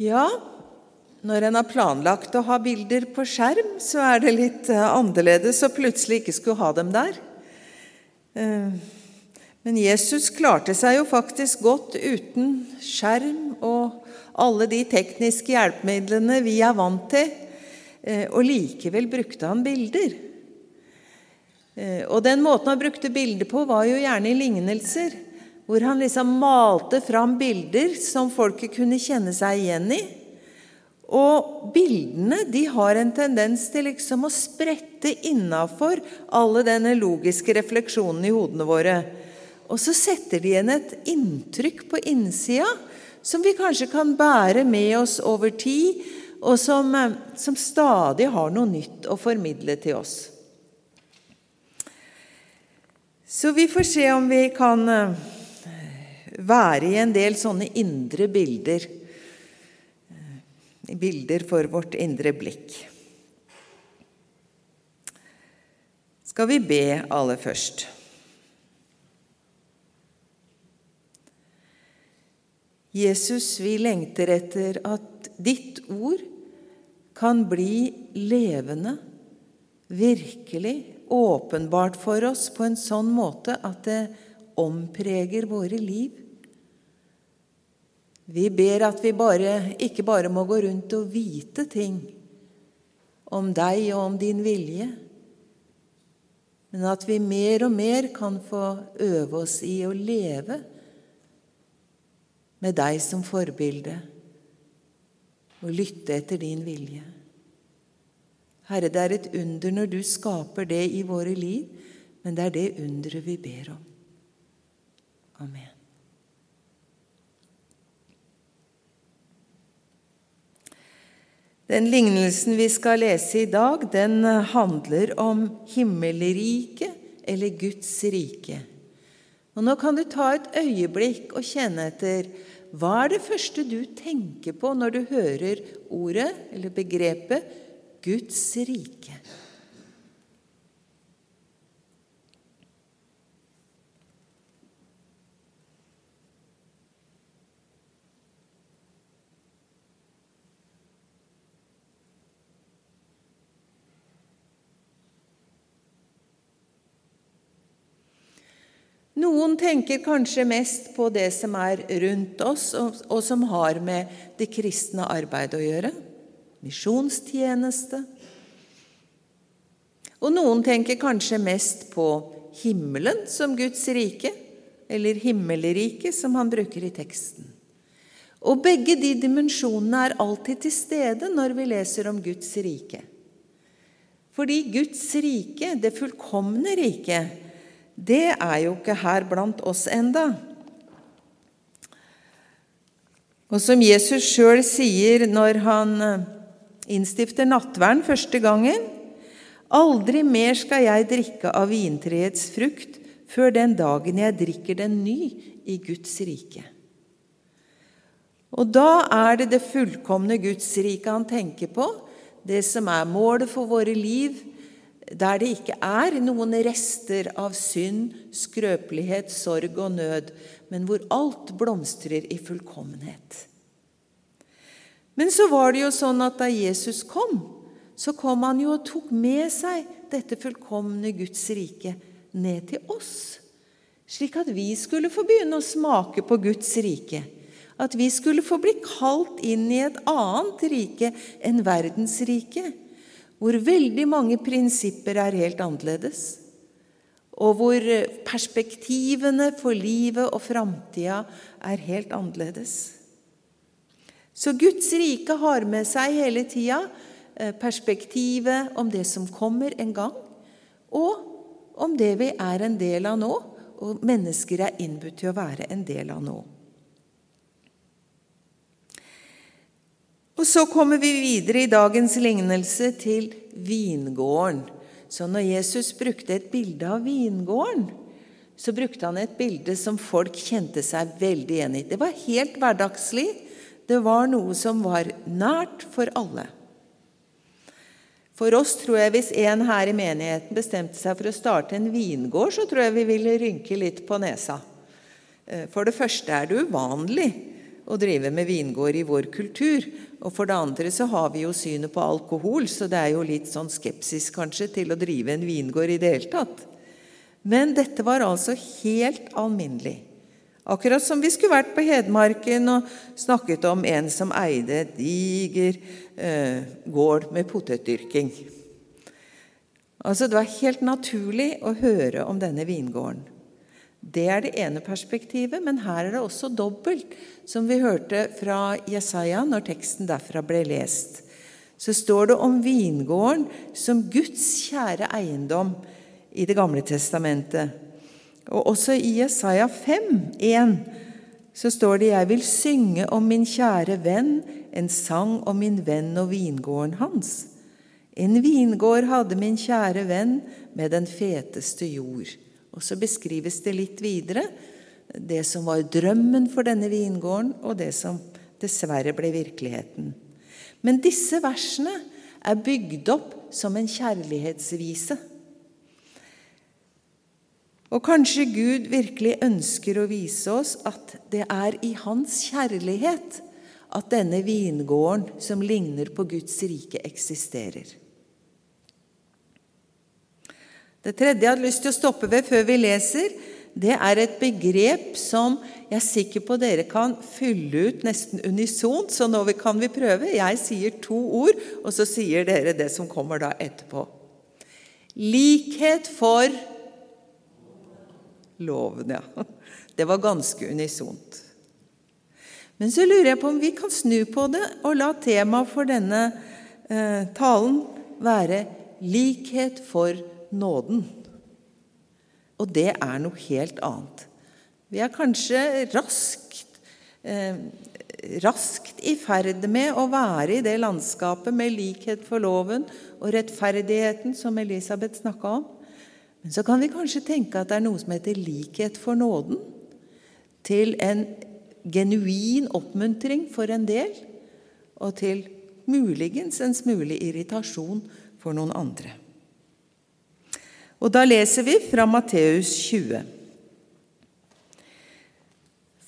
Ja, når en har planlagt å ha bilder på skjerm, så er det litt eh, annerledes å plutselig ikke skulle ha dem der. Eh, men Jesus klarte seg jo faktisk godt uten skjerm og alle de tekniske hjelpemidlene vi er vant til, eh, og likevel brukte han bilder. Og den måten han brukte bilder på, var jo gjerne i lignelser hvor han liksom malte fram bilder som folket kunne kjenne seg igjen i. Og bildene de har en tendens til liksom å sprette innafor alle denne logiske refleksjonen i hodene våre. Og så setter de igjen et inntrykk på innsida som vi kanskje kan bære med oss over tid, og som, eh, som stadig har noe nytt å formidle til oss. Så vi får se om vi kan eh, være i en del sånne indre bilder. Bilder for vårt indre blikk. Skal vi be aller først? Jesus, vi lengter etter at ditt ord kan bli levende, virkelig, åpenbart for oss på en sånn måte at det ompreger våre liv. Vi ber at vi bare, ikke bare må gå rundt og vite ting om deg og om din vilje, men at vi mer og mer kan få øve oss i å leve med deg som forbilde og lytte etter din vilje. Herre, det er et under når du skaper det i våre liv, men det er det underet vi ber om. Amen. Den lignelsen vi skal lese i dag, den handler om himmelriket eller Guds rike. Og Nå kan du ta et øyeblikk og kjenne etter hva er det første du tenker på når du hører ordet eller begrepet Guds rike? Noen tenker kanskje mest på det som er rundt oss, og, som har med det kristne arbeidet å gjøre. Misjonstjeneste. Og noen tenker kanskje mest på himmelen som Guds rike, eller himmelriket, som han bruker i teksten. Og begge de dimensjonene er alltid til stede når vi leser om Guds rike. Fordi Guds rike, det fullkomne riket, det er jo ikke her blant oss enda. Og som Jesus sjøl sier når han eh, innstifter nattverden første gangen Aldri mer skal jeg drikke av vintreets frukt før den dagen jeg drikker den ny i Guds rike. Og da er det det fullkomne Guds rike han tenker på, det som er målet for våre liv, der det ikke er noen rester av synd, skrøpelighet, sorg og nød, men hvor alt blomstrer i fullkommenhet. Men så var det jo sånn at da Jesus kom, så kom han jo og tok med seg dette fullkomne Guds rike ned til oss, slik at vi skulle få begynne å smake på Guds rike. At vi skulle få bli kalt inn i et annet rike enn verdens verdensriket hvor veldig mange prinsipper er helt annerledes, og hvor perspektivene for livet og framtida er helt annerledes. Så Guds rike har med seg hele tida eh, perspektivet om det som kommer en gang, og om det vi er en del av nå, og mennesker er innbudt til å være en del av nå. Og Så kommer vi videre i dagens lignelse til vingården. Så når Jesus brukte et bilde av vingården, så brukte han et bilde som folk kjente seg veldig igjen i. Det var helt hverdagslig. Det var noe som var nært for alle. For oss tror jeg Hvis en her i menigheten bestemte seg for å starte en vingård, så tror jeg vi ville rynke litt på nesa. Eh, for det første er det uvanlig å drive med vingård i vår kultur. Og for det andre så har vi jo synet på alkohol, så det er jo litt sånn skepsis kanskje til å drive en vingård i det hele tatt. Men dette var altså helt alminnelig. Akkurat som vi skulle vært på Hedmarken og snakket om en som eide diger eh, gård med potetdyrking. Altså, Det var helt naturlig å høre om denne vingården. Det er det ene perspektivet, men her er det også dobbelt, som vi hørte fra Jesaja når teksten derfra ble lest. Så står det om vingården som Guds kjære eiendom i Det gamle testamentet. Og også i Jesaja 5, 1, så står det:" Jeg vil synge om min kjære venn, en sang om min venn og vingården hans. En vingård hadde min kjære venn med den feteste jord. Og så beskrives det litt videre det som var drømmen for denne vingården, og det som dessverre ble virkeligheten. Men disse versene er bygd opp som en kjærlighetsvise. Og kanskje Gud virkelig ønsker å vise oss at det er i Hans kjærlighet at denne vingården som ligner på Guds rike, eksisterer. Det tredje jeg hadde lyst til å stoppe ved før vi leser, det er et begrep som jeg er sikker på dere kan fylle ut nesten unisont, så nå kan vi prøve. Jeg sier to ord, og så sier dere det som kommer da etterpå. Likhet for loven, ja. Det var ganske unisont. Men så lurer jeg på om vi kan snu på det og la temaet for denne eh, talen være likhet for loven nåden. Og det er noe helt annet. Vi er kanskje raskt, eh, raskt i ferd med å være i det landskapet med likhet for loven og rettferdigheten som Elisabeth snakka om. Men så kan vi kanskje tenke at det er noe som heter likhet for nåden. Til en genuin oppmuntring for en del, og til muligens en smule irritasjon for noen andre. Og da leser vi fra Matteus 20.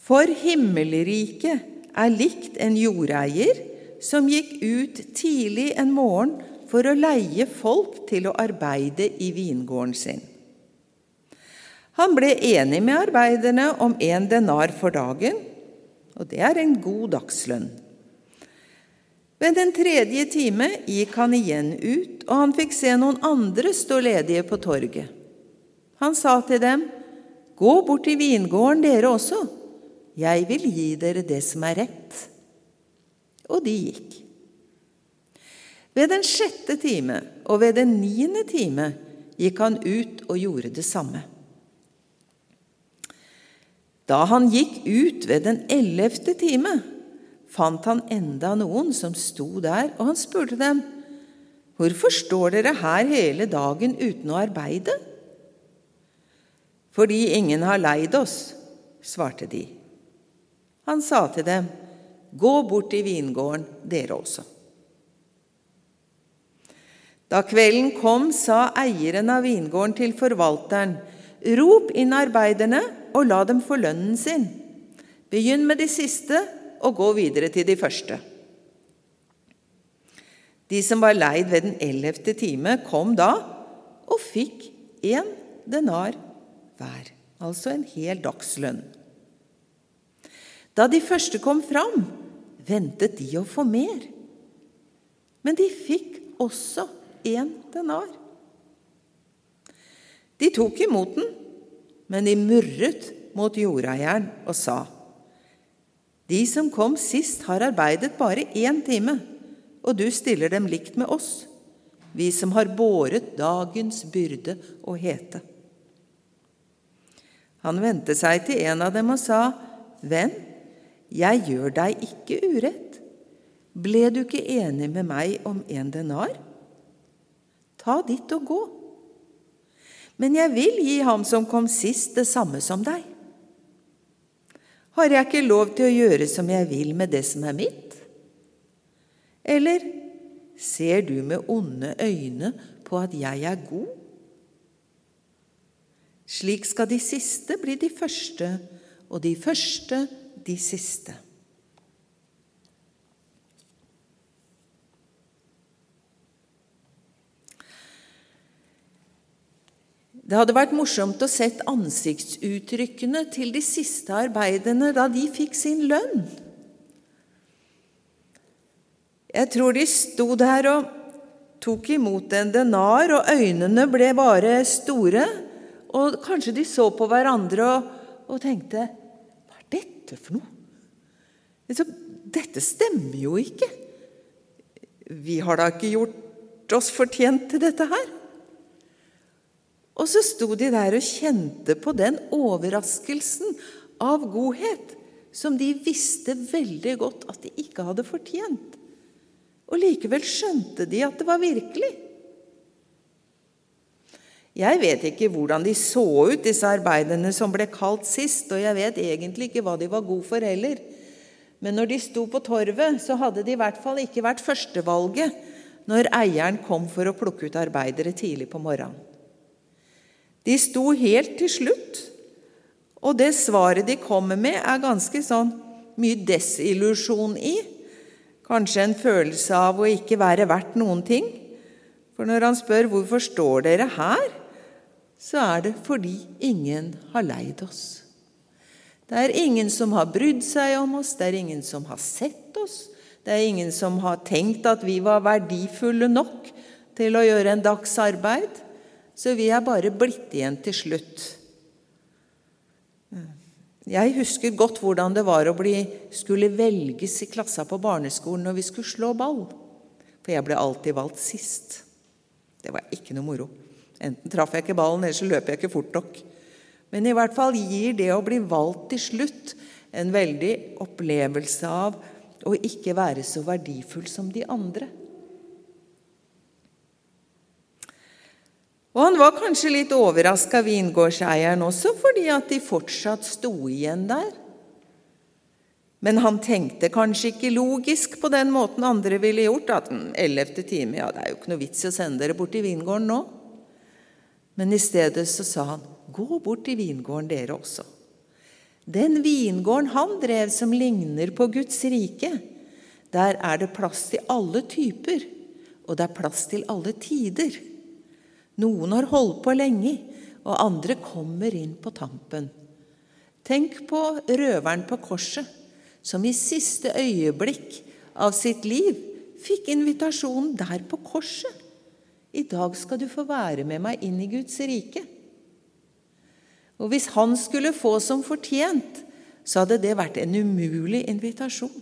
For himmelriket er likt en jordeier som gikk ut tidlig en morgen for å leie folk til å arbeide i vingården sin. Han ble enig med arbeiderne om én denar for dagen, og det er en god dagslønn. Ved den tredje time gikk han igjen ut, og han fikk se noen andre stå ledige på torget. Han sa til dem, Gå bort til vingården, dere også. Jeg vil gi dere det som er rett. Og de gikk. Ved den sjette time og ved den niende time gikk han ut og gjorde det samme. Da han gikk ut ved den ellevte time, fant han enda noen som sto der, og han spurte dem, 'Hvorfor står dere her hele dagen uten å arbeide?' 'Fordi ingen har leid oss', svarte de. Han sa til dem, 'Gå bort i vingården, dere også.' Da kvelden kom, sa eieren av vingården til forvalteren, 'Rop inn arbeiderne og la dem få lønnen sin.' Begynn med de siste, og gå videre til de første. De som var leid ved den ellevte time, kom da og fikk én denar hver, altså en hel dagslønn. Da de første kom fram, ventet de å få mer. Men de fikk også én denar. De tok imot den, men de murret mot jordeieren og sa:" De som kom sist, har arbeidet bare én time, og du stiller dem likt med oss, vi som har båret dagens byrde og hete. Han vendte seg til en av dem og sa, Venn, jeg gjør deg ikke urett. Ble du ikke enig med meg om en denar? Ta ditt og gå. Men jeg vil gi ham som kom sist, det samme som deg. Har jeg ikke lov til å gjøre som jeg vil med det som er mitt? Eller ser du med onde øyne på at jeg er god? Slik skal de siste bli de første, og de første de siste. Det hadde vært morsomt å sett ansiktsuttrykkene til de siste arbeiderne da de fikk sin lønn. Jeg tror de sto der og tok imot en denar, og øynene ble bare store. Og kanskje de så på hverandre og, og tenkte Hva er dette for noe? Dette stemmer jo ikke. Vi har da ikke gjort oss fortjent til dette her. Og så sto de der og kjente på den overraskelsen av godhet som de visste veldig godt at de ikke hadde fortjent. Og likevel skjønte de at det var virkelig. Jeg vet ikke hvordan de så ut, disse arbeiderne som ble kalt sist, og jeg vet egentlig ikke hva de var gode for heller. Men når de sto på torvet, så hadde de i hvert fall ikke vært førstevalget når eieren kom for å plukke ut arbeidere tidlig på morgenen. De sto helt til slutt, og det svaret de kommer med, er ganske sånn mye desillusjon i. Kanskje en følelse av å ikke være verdt noen ting. For når han spør hvorfor står dere her, så er det fordi ingen har leid oss. Det er ingen som har brydd seg om oss, det er ingen som har sett oss. Det er ingen som har tenkt at vi var verdifulle nok til å gjøre en dags arbeid. Så vi er bare blitt igjen til slutt. Jeg husker godt hvordan det var å bli, skulle velges i klassa på barneskolen når vi skulle slå ball. For jeg ble alltid valgt sist. Det var ikke noe moro. Enten traff jeg ikke ballen, eller så løp jeg ikke fort nok. Men i hvert fall gir det å bli valgt til slutt en veldig opplevelse av å ikke være så verdifull som de andre. Og han var kanskje litt overraska, vingårdseieren også, fordi at de fortsatt sto igjen der. Men han tenkte kanskje ikke logisk på den måten andre ville gjort, at den ellevte time Ja, det er jo ikke noe vits i å sende dere bort til vingården nå. Men i stedet så sa han, gå bort til vingården dere også. Den vingården han drev som ligner på Guds rike, der er det plass til alle typer, og det er plass til alle tider. Noen har holdt på lenge, og andre kommer inn på tampen. Tenk på røveren på korset, som i siste øyeblikk av sitt liv fikk invitasjonen der på korset. I dag skal du få være med meg inn i Guds rike. Og hvis han skulle få som fortjent, så hadde det vært en umulig invitasjon.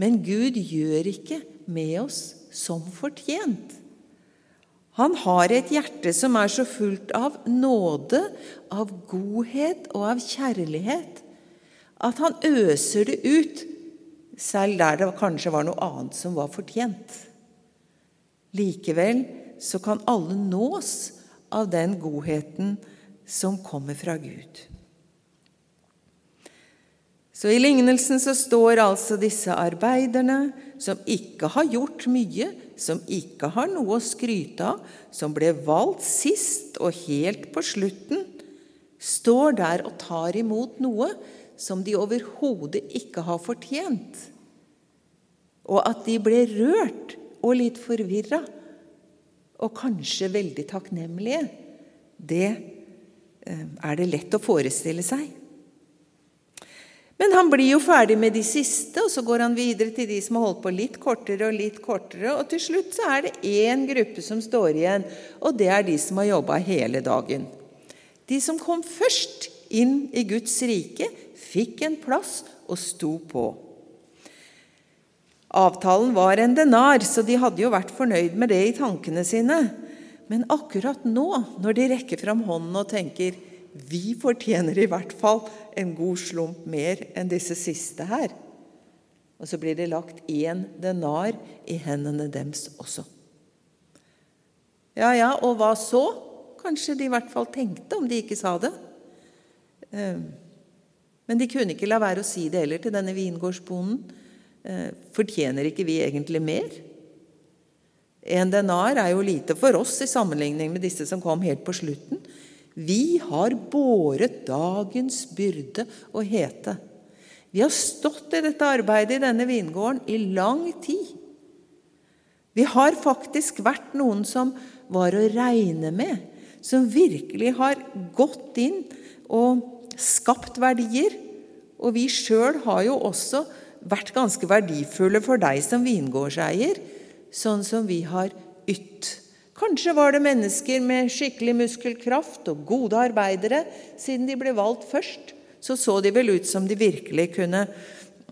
Men Gud gjør ikke med oss som fortjent. Han har et hjerte som er så fullt av nåde, av godhet og av kjærlighet at han øser det ut, selv der det kanskje var noe annet som var fortjent. Likevel så kan alle nås av den godheten som kommer fra Gud. Så I lignelsen så står altså disse arbeiderne, som ikke har gjort mye, som ikke har noe å skryte av, som ble valgt sist og helt på slutten, står der og tar imot noe som de overhodet ikke har fortjent. Og at de ble rørt og litt forvirra, og kanskje veldig takknemlige, det eh, er det lett å forestille seg. Men han blir jo ferdig med de siste, og så går han videre til de som har holdt på litt kortere og litt kortere, og til slutt så er det én gruppe som står igjen, og det er de som har jobba hele dagen. De som kom først inn i Guds rike, fikk en plass og sto på. Avtalen var en denar, så de hadde jo vært fornøyd med det i tankene sine. Men akkurat nå, når de rekker fram hånden og tenker vi fortjener i hvert fall en god slump mer enn disse siste her. Og så blir det lagt én denar i hendene dems også. Ja, ja, og hva så? Kanskje de i hvert fall tenkte, om de ikke sa det. Ehm, men de kunne ikke la være å si det heller til denne vingårdsbonden. Eh, fortjener ikke vi egentlig mer? En denar er jo lite for oss i sammenligning med disse som kom helt på slutten. Vi har båret dagens byrde og hete. Vi har stått i dette arbeidet i denne vingården i lang tid. Vi har faktisk vært noen som var å regne med, som virkelig har gått inn og skapt verdier. Og vi sjøl har jo også vært ganske verdifulle for deg som vingårdseier, sånn som vi har ytt. Kanskje var det mennesker med skikkelig muskelkraft og gode arbeidere. Siden de ble valgt først, så så de vel ut som de virkelig kunne,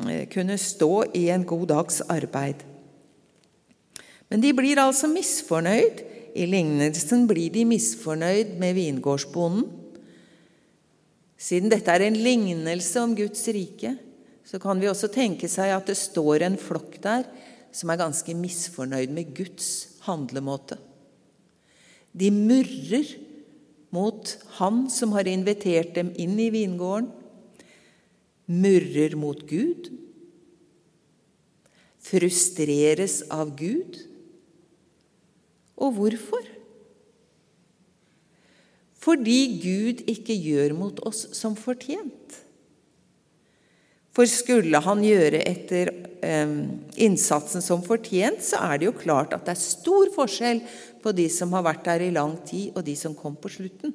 eh, kunne stå i en god dags arbeid. Men de blir altså misfornøyd. I lignelsen blir de misfornøyd med vingårdsbonden. Siden dette er en lignelse om Guds rike, så kan vi også tenke seg at det står en flokk der som er ganske misfornøyd med Guds handlemåte. De murrer mot Han som har invitert dem inn i vingården. Murrer mot Gud. Frustreres av Gud. Og hvorfor? Fordi Gud ikke gjør mot oss som fortjent. For skulle han gjøre etter eh, innsatsen som fortjent, så er det jo klart at det er stor forskjell på de som har vært der i lang tid, og de som kom på slutten.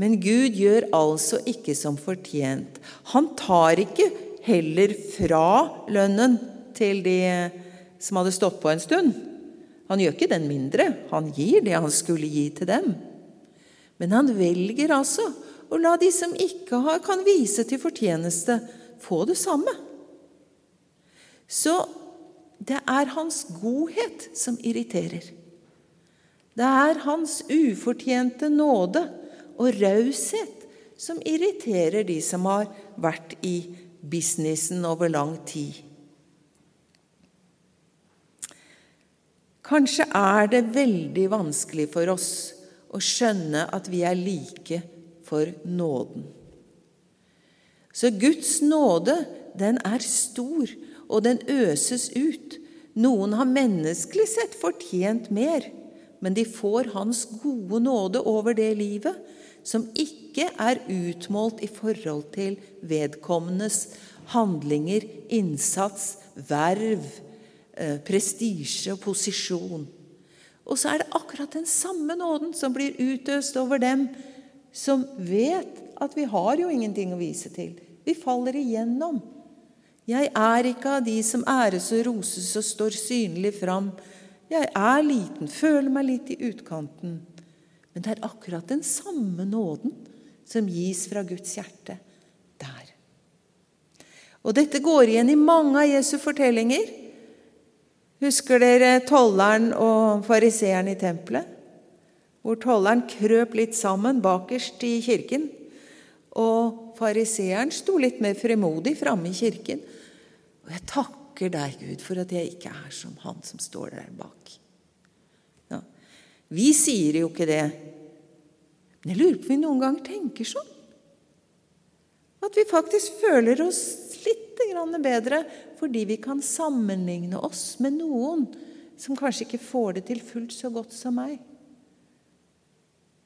Men Gud gjør altså ikke som fortjent. Han tar ikke heller fra lønnen til de som hadde stått på en stund. Han gjør ikke den mindre. Han gir det han skulle gi til dem. Men han velger altså å la de som ikke har, kan vise til fortjeneste, få det samme. Så det er hans godhet som irriterer. Det er hans ufortjente nåde og raushet som irriterer de som har vært i businessen over lang tid. Kanskje er det veldig vanskelig for oss å skjønne at vi er like for nåden. Så Guds nåde, den er stor, og den øses ut. Noen har menneskelig sett fortjent mer, men de får Hans gode nåde over det livet, som ikke er utmålt i forhold til vedkommendes handlinger, innsats, verv, Eh, prestisje og posisjon. Og så er det akkurat den samme nåden som blir utøst over dem som vet at vi har jo ingenting å vise til. Vi faller igjennom. Jeg er ikke av de som æres og roses og står synlig fram. Jeg er liten, føler meg litt i utkanten. Men det er akkurat den samme nåden som gis fra Guds hjerte der. Og dette går igjen i mange av Jesu fortellinger. Husker dere tolleren og fariseeren i tempelet? Hvor tolleren krøp litt sammen bakerst i kirken. Og fariseeren sto litt mer fremodig framme i kirken. Og jeg takker deg, Gud, for at jeg ikke er som han som står der bak. Ja. Vi sier jo ikke det. Men jeg lurer på om vi noen gang tenker sånn. At vi faktisk føler oss litt bedre fordi vi kan sammenligne oss med noen som kanskje ikke får det til fullt så godt som meg.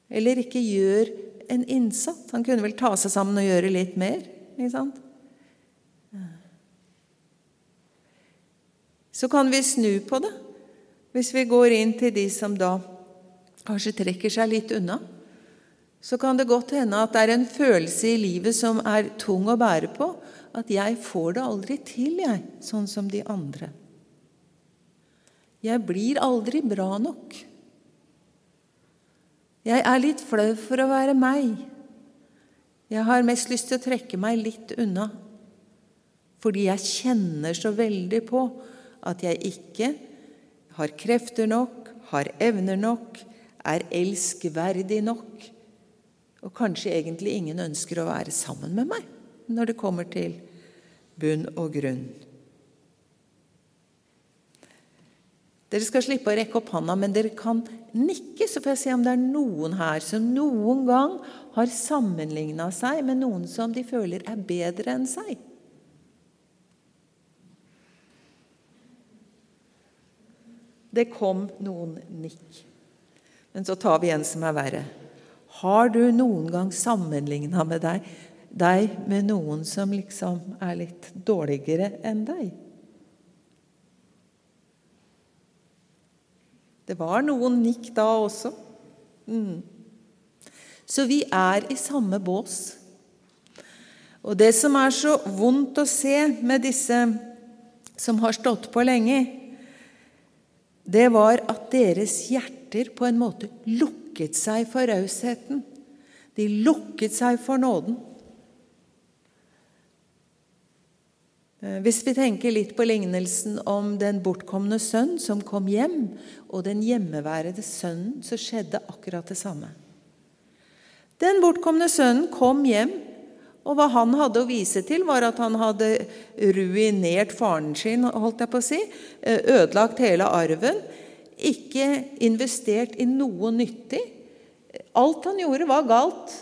Eller ikke gjør en innsats. Han kunne vel ta seg sammen og gjøre litt mer. ikke sant? Så kan vi snu på det, hvis vi går inn til de som da kanskje trekker seg litt unna. Så kan det godt hende at det er en følelse i livet som er tung å bære på, at 'jeg får det aldri til, jeg, sånn som de andre'. Jeg blir aldri bra nok. Jeg er litt flau for å være meg. Jeg har mest lyst til å trekke meg litt unna. Fordi jeg kjenner så veldig på at jeg ikke har krefter nok, har evner nok, er elskverdig nok. Og kanskje egentlig ingen ønsker å være sammen med meg når det kommer til bunn og grunn. Dere skal slippe å rekke opp hånda, men dere kan nikke, så får jeg se om det er noen her som noen gang har sammenligna seg med noen som de føler er bedre enn seg. Det kom noen nikk. Men så tar vi en som er verre. Har du noen gang sammenligna deg deg med noen som liksom er litt dårligere enn deg. Det var noen nikk da også. Mm. Så vi er i samme bås. Og det som er så vondt å se med disse som har stått på lenge, det var at deres hjerter på en måte lukket seg for rausheten. De lukket seg for nåden. Eh, hvis vi tenker litt på lignelsen om den bortkomne sønn som kom hjem, og den hjemmeværende sønnen, så skjedde akkurat det samme. Den bortkomne sønnen kom hjem, og hva han hadde å vise til, var at han hadde ruinert faren sin, holdt jeg på å si, eh, ødelagt hele arven, ikke investert i noe nyttig. Alt han gjorde, var galt.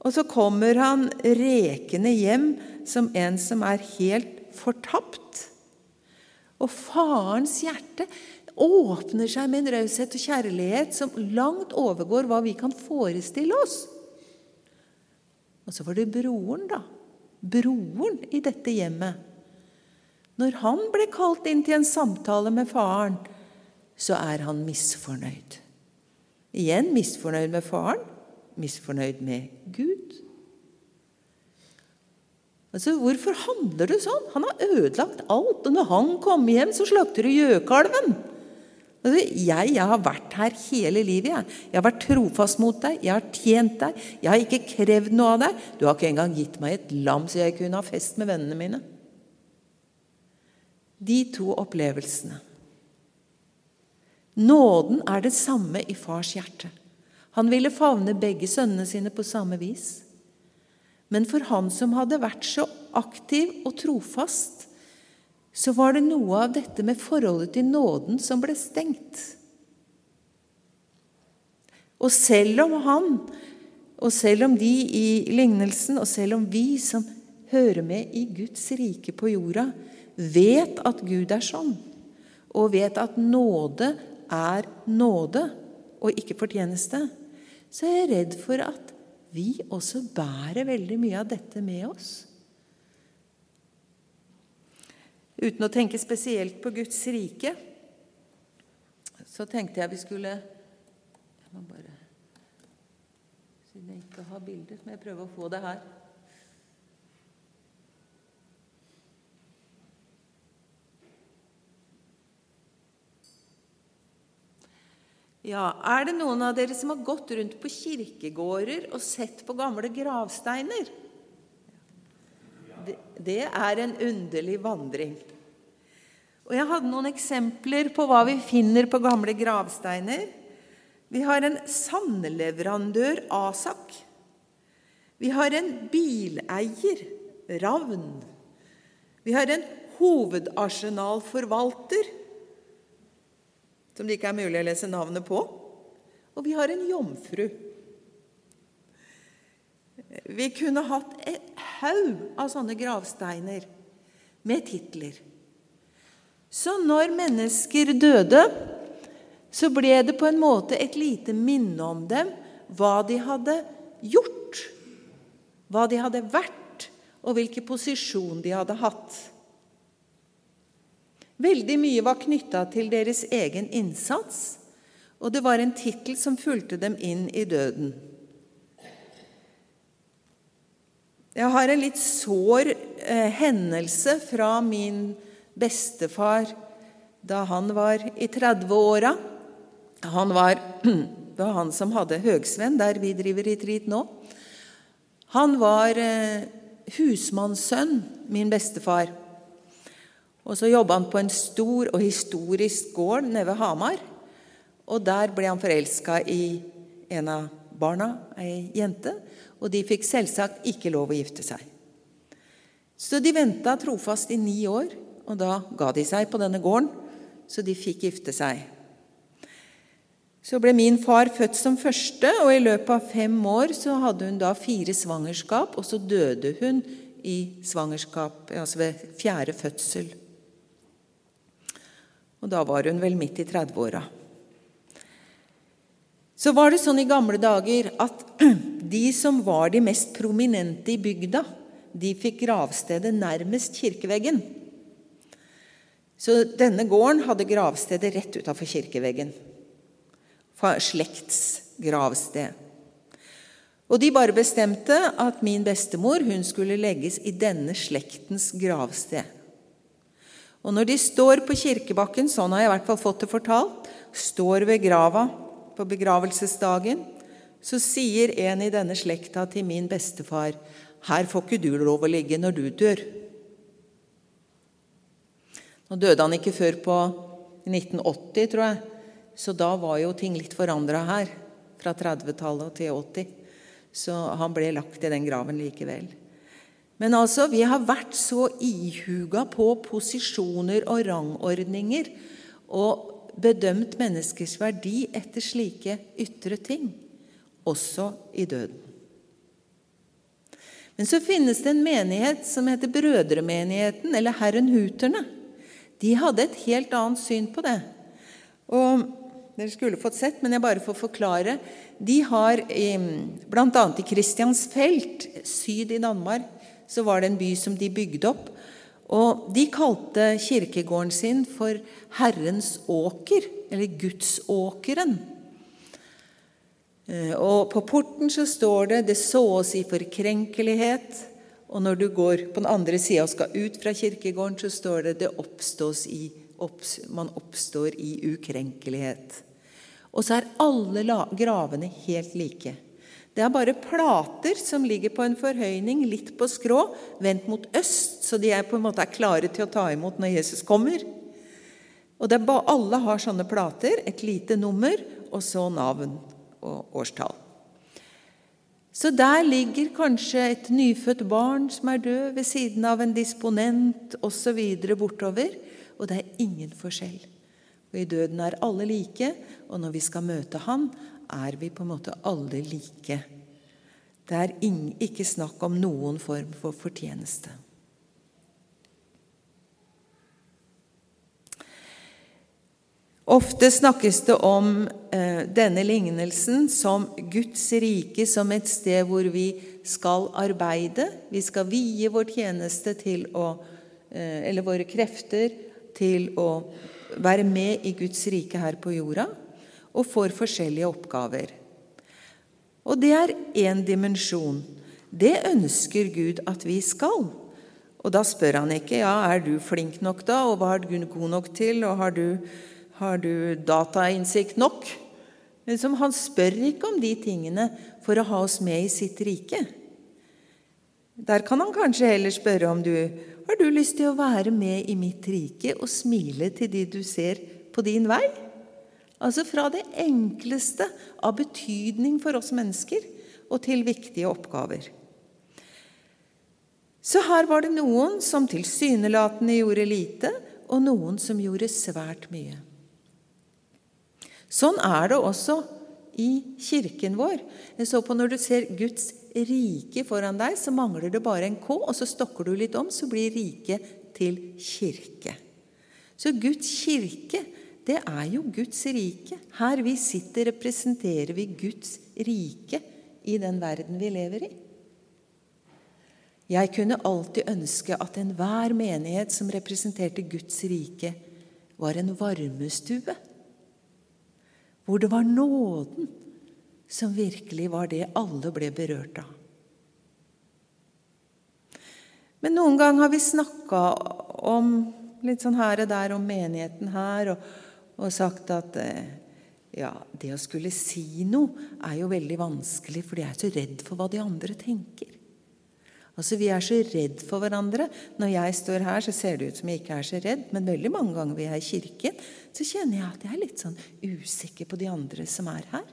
Og så kommer han rekende hjem som en som er helt fortapt. Og farens hjerte åpner seg med en raushet og kjærlighet som langt overgår hva vi kan forestille oss. Og så var det broren, da. Broren i dette hjemmet. Når han ble kalt inn til en samtale med faren, så er han misfornøyd. Igjen misfornøyd med faren, misfornøyd med Gud. Altså, Hvorfor handler du sånn? Han har ødelagt alt. Og når han kommer hjem, så slakter du gjøkalven. Jeg, jeg, har vært her hele livet. Jeg. jeg har vært trofast mot deg. Jeg har tjent deg. Jeg har ikke krevd noe av deg. Du har ikke engang gitt meg et lam så jeg kunne ha fest med vennene mine. De to opplevelsene. Nåden er det samme i fars hjerte. Han ville favne begge sønnene sine på samme vis. Men for han som hadde vært så aktiv og trofast, så var det noe av dette med forholdet til nåden som ble stengt. Og selv om han, og selv om de i lignelsen, og selv om vi som hører med i Guds rike på jorda, vet at Gud er sånn, og vet at nåde er nåde og ikke fortjeneste, så er jeg redd for at vi også bærer veldig mye av dette med oss. Uten å tenke spesielt på Guds rike, så tenkte jeg vi skulle Jeg må bare Siden jeg ikke har bilder, må jeg prøve å få det her. Ja, Er det noen av dere som har gått rundt på kirkegårder og sett på gamle gravsteiner? Det, er en underlig vandring. Og Jeg hadde noen eksempler på hva vi finner på gamle gravsteiner. Vi har en sandleverandør, Asak. Vi har en bileier, Ravn. Vi har en hovedarsenalforvalter, som det ikke er mulig å lese navnet på. Og vi har en jomfru. Vi kunne hatt en haug av sånne gravsteiner med titler. Så når mennesker døde, så ble det på en måte et lite minne om dem, hva de hadde gjort, hva de hadde vært, og hvilken posisjon de hadde hatt. Veldig mye var knytta til deres egen innsats, og det var en tittel som fulgte dem inn i døden. Jeg har en litt sår eh, hendelse fra min bestefar da han var i 30-åra. Han var, det var han som hadde Høgsvenn, der vi driver retreat nå. Han var eh, husmannssønn, min bestefar. Og så jobba han på en stor og historisk gård nede ved Hamar. Og der ble han forelska i en av barna, ei jente. Og de fikk selvsagt ikke lov å gifte seg. Så de venta trofast i ni år, og da ga de seg på denne gården, så de fikk gifte seg. Så ble min far født som første, og i løpet av fem år så hadde hun da fire svangerskap, og så døde hun i svangerskap, altså ved fjerde fødsel. Og da var hun vel midt i 30-åra. Så var det sånn i gamle dager at de som var de mest prominente i bygda, de fikk gravstedet nærmest kirkeveggen. Så denne gården hadde gravstedet rett utafor kirkeveggen. slektsgravsted. Og de bare bestemte at min bestemor hun skulle legges i denne slektens gravsted. Og når de står på kirkebakken, sånn har jeg i hvert fall fått det fortalt, står ved grava på begravelsesdagen, så sier en i denne slekta til min bestefar her får ikke du lov å ligge når du dør. Nå døde han ikke før på 1980, tror jeg, så da var jo ting litt forandra her. Fra 30-tallet til 80. Så han ble lagt i den graven likevel. Men altså, vi har vært så ihuga på posisjoner og rangordninger og bedømt menneskers verdi etter slike ytre ting, også i døden. Men så finnes det en menighet som heter Brødremenigheten, eller Herrenhuterne. De hadde et helt annet syn på det. Og Dere skulle fått sett, men jeg bare får forklare. De har bl.a. i Kristiansfelt, syd i Danmark, så var det en by som de bygde opp. Og De kalte kirkegården sin for Herrens åker, eller Gudsåkeren. Eh, og På porten så står det 'Det sås i forkrenkelighet'. Og når du går på den andre sida og skal ut fra kirkegården, så står det, det i, opps, 'Man oppstår i ukrenkelighet'. Og så er alle gravene helt like. Det er bare plater som ligger på en forhøyning, litt på skrå, vendt mot øst, så de er på en måte klare til å ta imot når Jesus kommer. Og ba, Alle har sånne plater, et lite nummer og så navn og årstall. Så der ligger kanskje et nyfødt barn som er død, ved siden av en disponent osv. bortover. Og det er ingen forskjell. Og I døden er alle like, og når vi skal møte Han, er vi på en måte alle like. Det er ikke snakk om noen form for fortjeneste. Ofte snakkes det om eh, denne lignelsen som Guds rike som et sted hvor vi skal arbeide. Vi skal vie vår tjeneste til å eh, Eller våre krefter til å være med i Guds rike her på jorda, og får forskjellige oppgaver. Og det er én dimensjon. Det ønsker Gud at vi skal. Og da spør han ikke ja, er du flink nok da, og hva er du god nok til, og har du har du datainnsikt nok? Liksom, han spør ikke om de tingene for å ha oss med i sitt rike. Der kan han kanskje heller spørre om du har du lyst til å være med i mitt rike og smile til de du ser på din vei. Altså fra det enkleste av betydning for oss mennesker og til viktige oppgaver. Så her var det noen som tilsynelatende gjorde lite, og noen som gjorde svært mye. Sånn er det også i kirken vår. Jeg så på Når du ser Guds rike foran deg, så mangler det bare en K, og så stokker du litt om, så blir riket til kirke. Så Guds kirke, det er jo Guds rike. Her vi sitter, representerer vi Guds rike i den verden vi lever i. Jeg kunne alltid ønske at enhver menighet som representerte Guds rike, var en varmestue hvor det var nåden som virkelig var det alle ble berørt av. Men noen ganger har vi snakka om litt sånn her og der om menigheten her, og, og sagt at eh, ja, det å skulle si noe er jo veldig vanskelig, for jeg er så redd for hva de andre tenker. Altså, Vi er så redd for hverandre. Når jeg står her, så ser det ut som jeg ikke er så redd, men veldig mange ganger vi er i kirken, så kjenner jeg at jeg er litt sånn usikker på de andre som er her.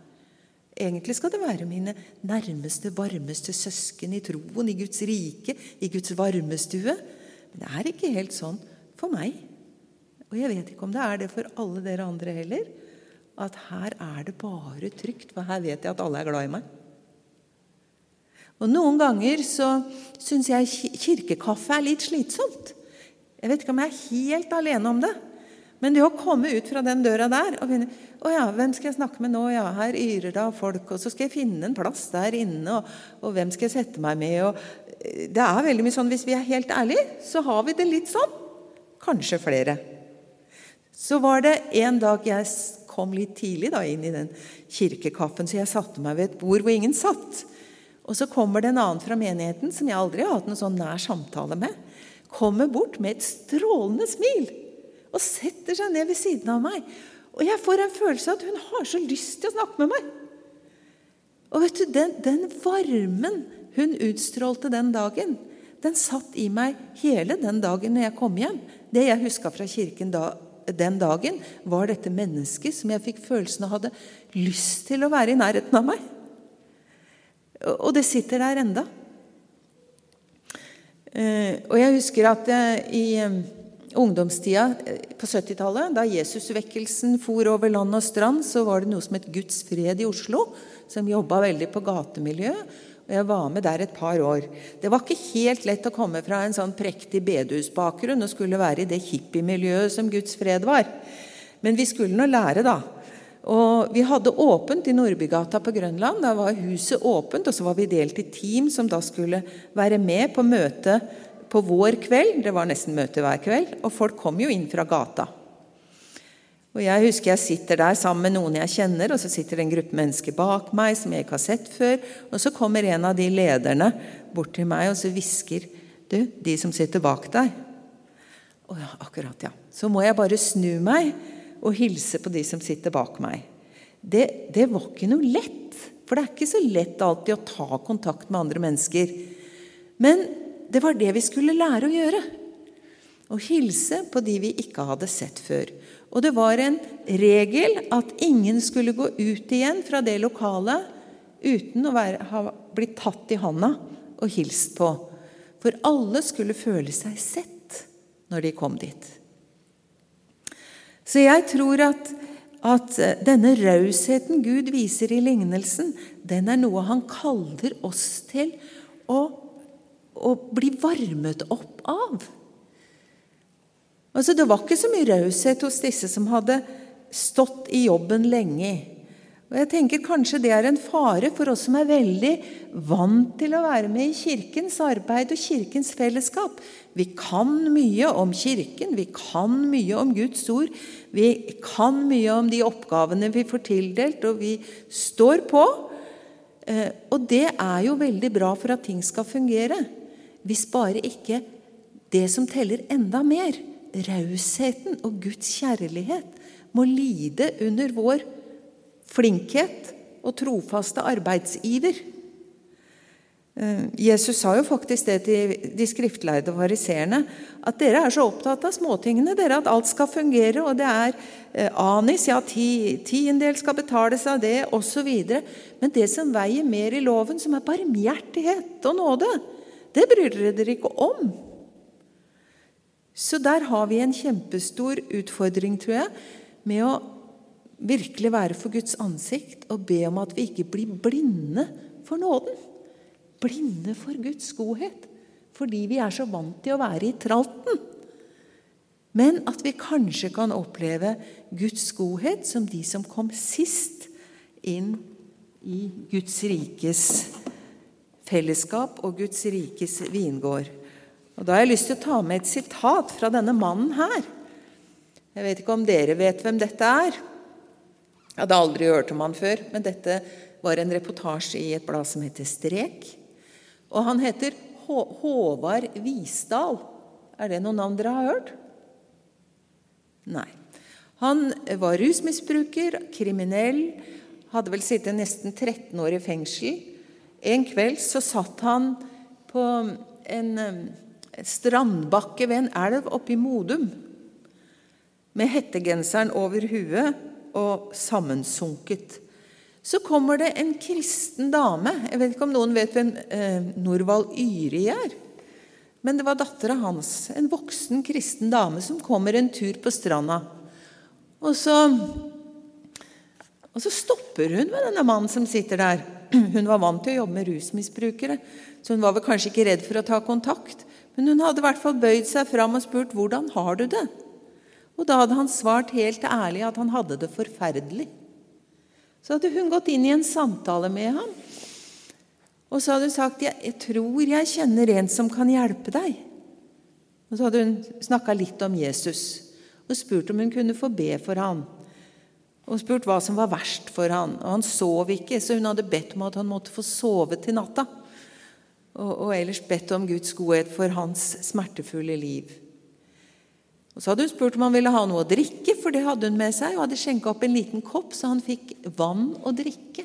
Egentlig skal det være mine nærmeste, varmeste søsken i troen, i Guds rike, i Guds varmestue. Men det er ikke helt sånn for meg. Og jeg vet ikke om det er det for alle dere andre heller. At her er det bare trygt, for her vet jeg at alle er glad i meg. Og Noen ganger så syns jeg kirkekaffe er litt slitsomt. Jeg vet ikke om jeg er helt alene om det. Men det å komme ut fra den døra der og finne å ja, hvem skal jeg snakke med nå? Ja, her yrer det av folk. Og så skal jeg finne en plass der inne. Og, og hvem skal jeg sette meg med? Og, eh, det er veldig mye sånn, Hvis vi er helt ærlige, så har vi det litt sånn. Kanskje flere. Så var det en dag jeg kom litt tidlig da inn i den kirkekaffen, så jeg satte meg ved et bord hvor ingen satt. Og så kommer det en annen fra menigheten som jeg aldri har hatt noen sånn nær samtale med. Kommer bort med et strålende smil og setter seg ned ved siden av meg. Og jeg får en følelse av at hun har så lyst til å snakke med meg. Og vet du, den, den varmen hun utstrålte den dagen, den satt i meg hele den dagen når jeg kom hjem. Det jeg huska fra kirken da, den dagen, var dette mennesket som jeg fikk følelsen av hadde lyst til å være i nærheten av meg. Og det sitter der enda. Eh, og jeg husker at i eh, ungdomstida eh, på 70-tallet, da Jesusvekkelsen for over land og strand, så var det noe som het Guds fred i Oslo, som jobba veldig på gatemiljø. Og jeg var med der et par år. Det var ikke helt lett å komme fra en sånn prektig bedehusbakgrunn og skulle være i det hippiemiljøet som Guds fred var. Men vi skulle nå lære, da. Og Vi hadde åpent i Nordbygata på Grønland. Da var huset åpent, og så var vi delt i team som da skulle være med på møte på vår kveld. Det var nesten møte hver kveld. Og folk kom jo inn fra gata. Og Jeg husker jeg sitter der sammen med noen jeg kjenner, og så sitter det en gruppe mennesker bak meg som jeg ikke har sett før. Og så kommer en av de lederne bort til meg og så hvisker Du, de som sitter bak deg Å ja, akkurat, ja. Så må jeg bare snu meg og hilse på de som sitter bak meg. Det, det var ikke noe lett. For det er ikke så lett alltid å ta kontakt med andre mennesker. Men det var det vi skulle lære å gjøre. Å hilse på de vi ikke hadde sett før. Og det var en regel at ingen skulle gå ut igjen fra det lokalet uten å være, ha blitt tatt i hånda og hilst på. For alle skulle føle seg sett når de kom dit. Så jeg tror at, at denne rausheten Gud viser i lignelsen, den er noe han kaller oss til å, å bli varmet opp av. Altså, det var ikke så mye raushet hos disse som hadde stått i jobben lenge. Og jeg tenker Kanskje det er en fare for oss som er veldig vant til å være med i Kirkens arbeid og Kirkens fellesskap. Vi kan mye om Kirken, vi kan mye om Guds ord. Vi kan mye om de oppgavene vi får tildelt, og vi står på. Eh, og det er jo veldig bra for at ting skal fungere. Hvis bare ikke det som teller enda mer, rausheten og Guds kjærlighet må lide under vår flinkhet og trofaste arbeidsiver. Eh, Jesus sa jo faktisk det til de skriftlærde fariseerne, at dere er så opptatt av småtingene, dere at alt skal fungere, og det er eh, anis, ja, ti, tiendedel skal betales av det, osv. Men det som veier mer i loven, som er barmhjertighet og nåde, det bryr dere dere ikke om. Så der har vi en kjempestor utfordring, tror jeg, med å virkelig være for Guds ansikt og be om at vi ikke blir blinde for nåden. Blinde for Guds godhet. Fordi vi er så vant til å være i tralten. Men at vi kanskje kan oppleve Guds godhet som de som kom sist inn i Guds rikes fellesskap og Guds rikes vingård. Og Da har jeg lyst til å ta med et sitat fra denne mannen her. Jeg vet ikke om dere vet hvem dette er. Jeg hadde aldri hørt om han før, men dette var en reportasje i et blad som heter Strek. Og han heter Håvard Visdal. Er det noen navn dere har hørt? Nei. Han var rusmisbruker, kriminell, hadde vel sittet nesten 13 år i fengsel. En kveld så satt han på en strandbakke ved en elv oppe i Modum med hettegenseren over huet og sammensunket. Så kommer det en kristen dame. Jeg vet ikke om noen vet hvem eh, Norvald Yri er. Men det var dattera hans, en voksen kristen dame, som kommer en tur på stranda. Og så, og så stopper hun med denne mannen som sitter der. Hun var vant til å jobbe med rusmisbrukere, så hun var vel kanskje ikke redd for å ta kontakt. Men hun hadde i hvert fall bøyd seg fram og spurt 'Hvordan har du det?' Og da hadde han svart helt ærlig at han hadde det forferdelig. Så hadde hun gått inn i en samtale med ham, og så hadde hun sagt 'Jeg tror jeg kjenner en som kan hjelpe deg'. Og så hadde hun snakka litt om Jesus og spurt om hun kunne få be for ham. og spurt hva som var verst for han. Og han sov ikke, så hun hadde bedt om at han måtte få sove til natta. Og, og ellers bedt om Guds godhet for hans smertefulle liv. Og Så hadde hun spurt om han ville ha noe å drikke, for det hadde hun med seg, og hadde skjenka opp en liten kopp, så han fikk vann å drikke.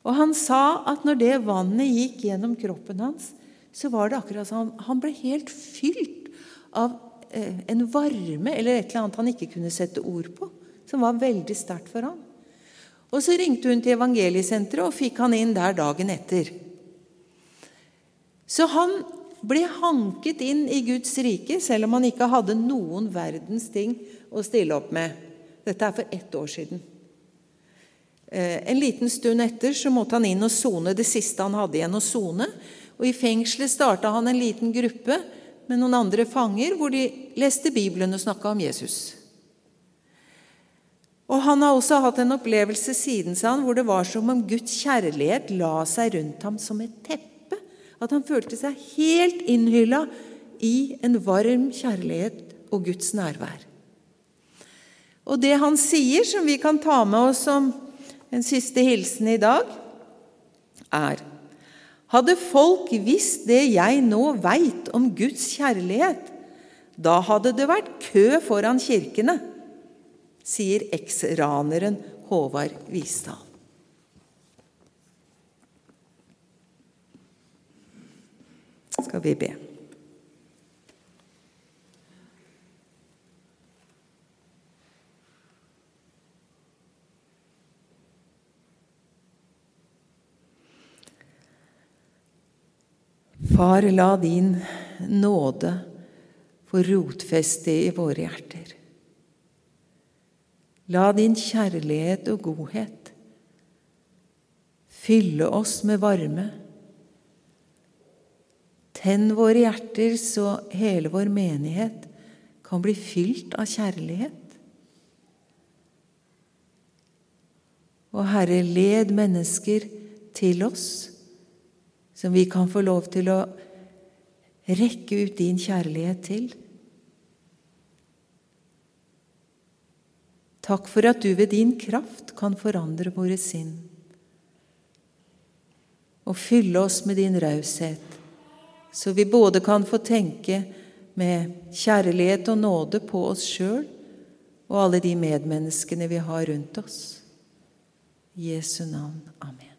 Og han sa at når det vannet gikk gjennom kroppen hans, så var det akkurat som han, ble helt fylt av eh, en varme eller et eller annet han ikke kunne sette ord på som var veldig sterkt for ham. Og Så ringte hun til evangeliesenteret og fikk han inn der dagen etter. Så han ble hanket inn i Guds rike, selv om han ikke hadde noen verdens ting å stille opp med. Dette er for ett år siden. Eh, en liten stund etter så måtte han inn og sone det siste han hadde igjen å sone. Og I fengselet starta han en liten gruppe med noen andre fanger, hvor de leste Bibelen og snakka om Jesus. Og Han har også hatt en opplevelse siden sa han, hvor det var som om Guds kjærlighet la seg rundt ham som et teppe. At han følte seg helt innhylla i en varm kjærlighet og Guds nærvær. Og det han sier, som vi kan ta med oss som en siste hilsen i dag, er Hadde folk visst det jeg nå veit om Guds kjærlighet, da hadde det vært kø foran kirkene sier eks-raneren Håvard Visdal. Skal vi be. Far, la din nåde få rotfeste i våre hjerter. La din kjærlighet og godhet fylle oss med varme. Tenn våre hjerter så hele vår menighet kan bli fylt av kjærlighet. Og Herre, led mennesker til oss, som vi kan få lov til å rekke ut din kjærlighet til. Takk for at du ved din kraft kan forandre våre sinn og fylle oss med din raushet, så vi både kan få tenke med kjærlighet og nåde på oss sjøl og alle de medmenneskene vi har rundt oss. I Jesu navn. Amen.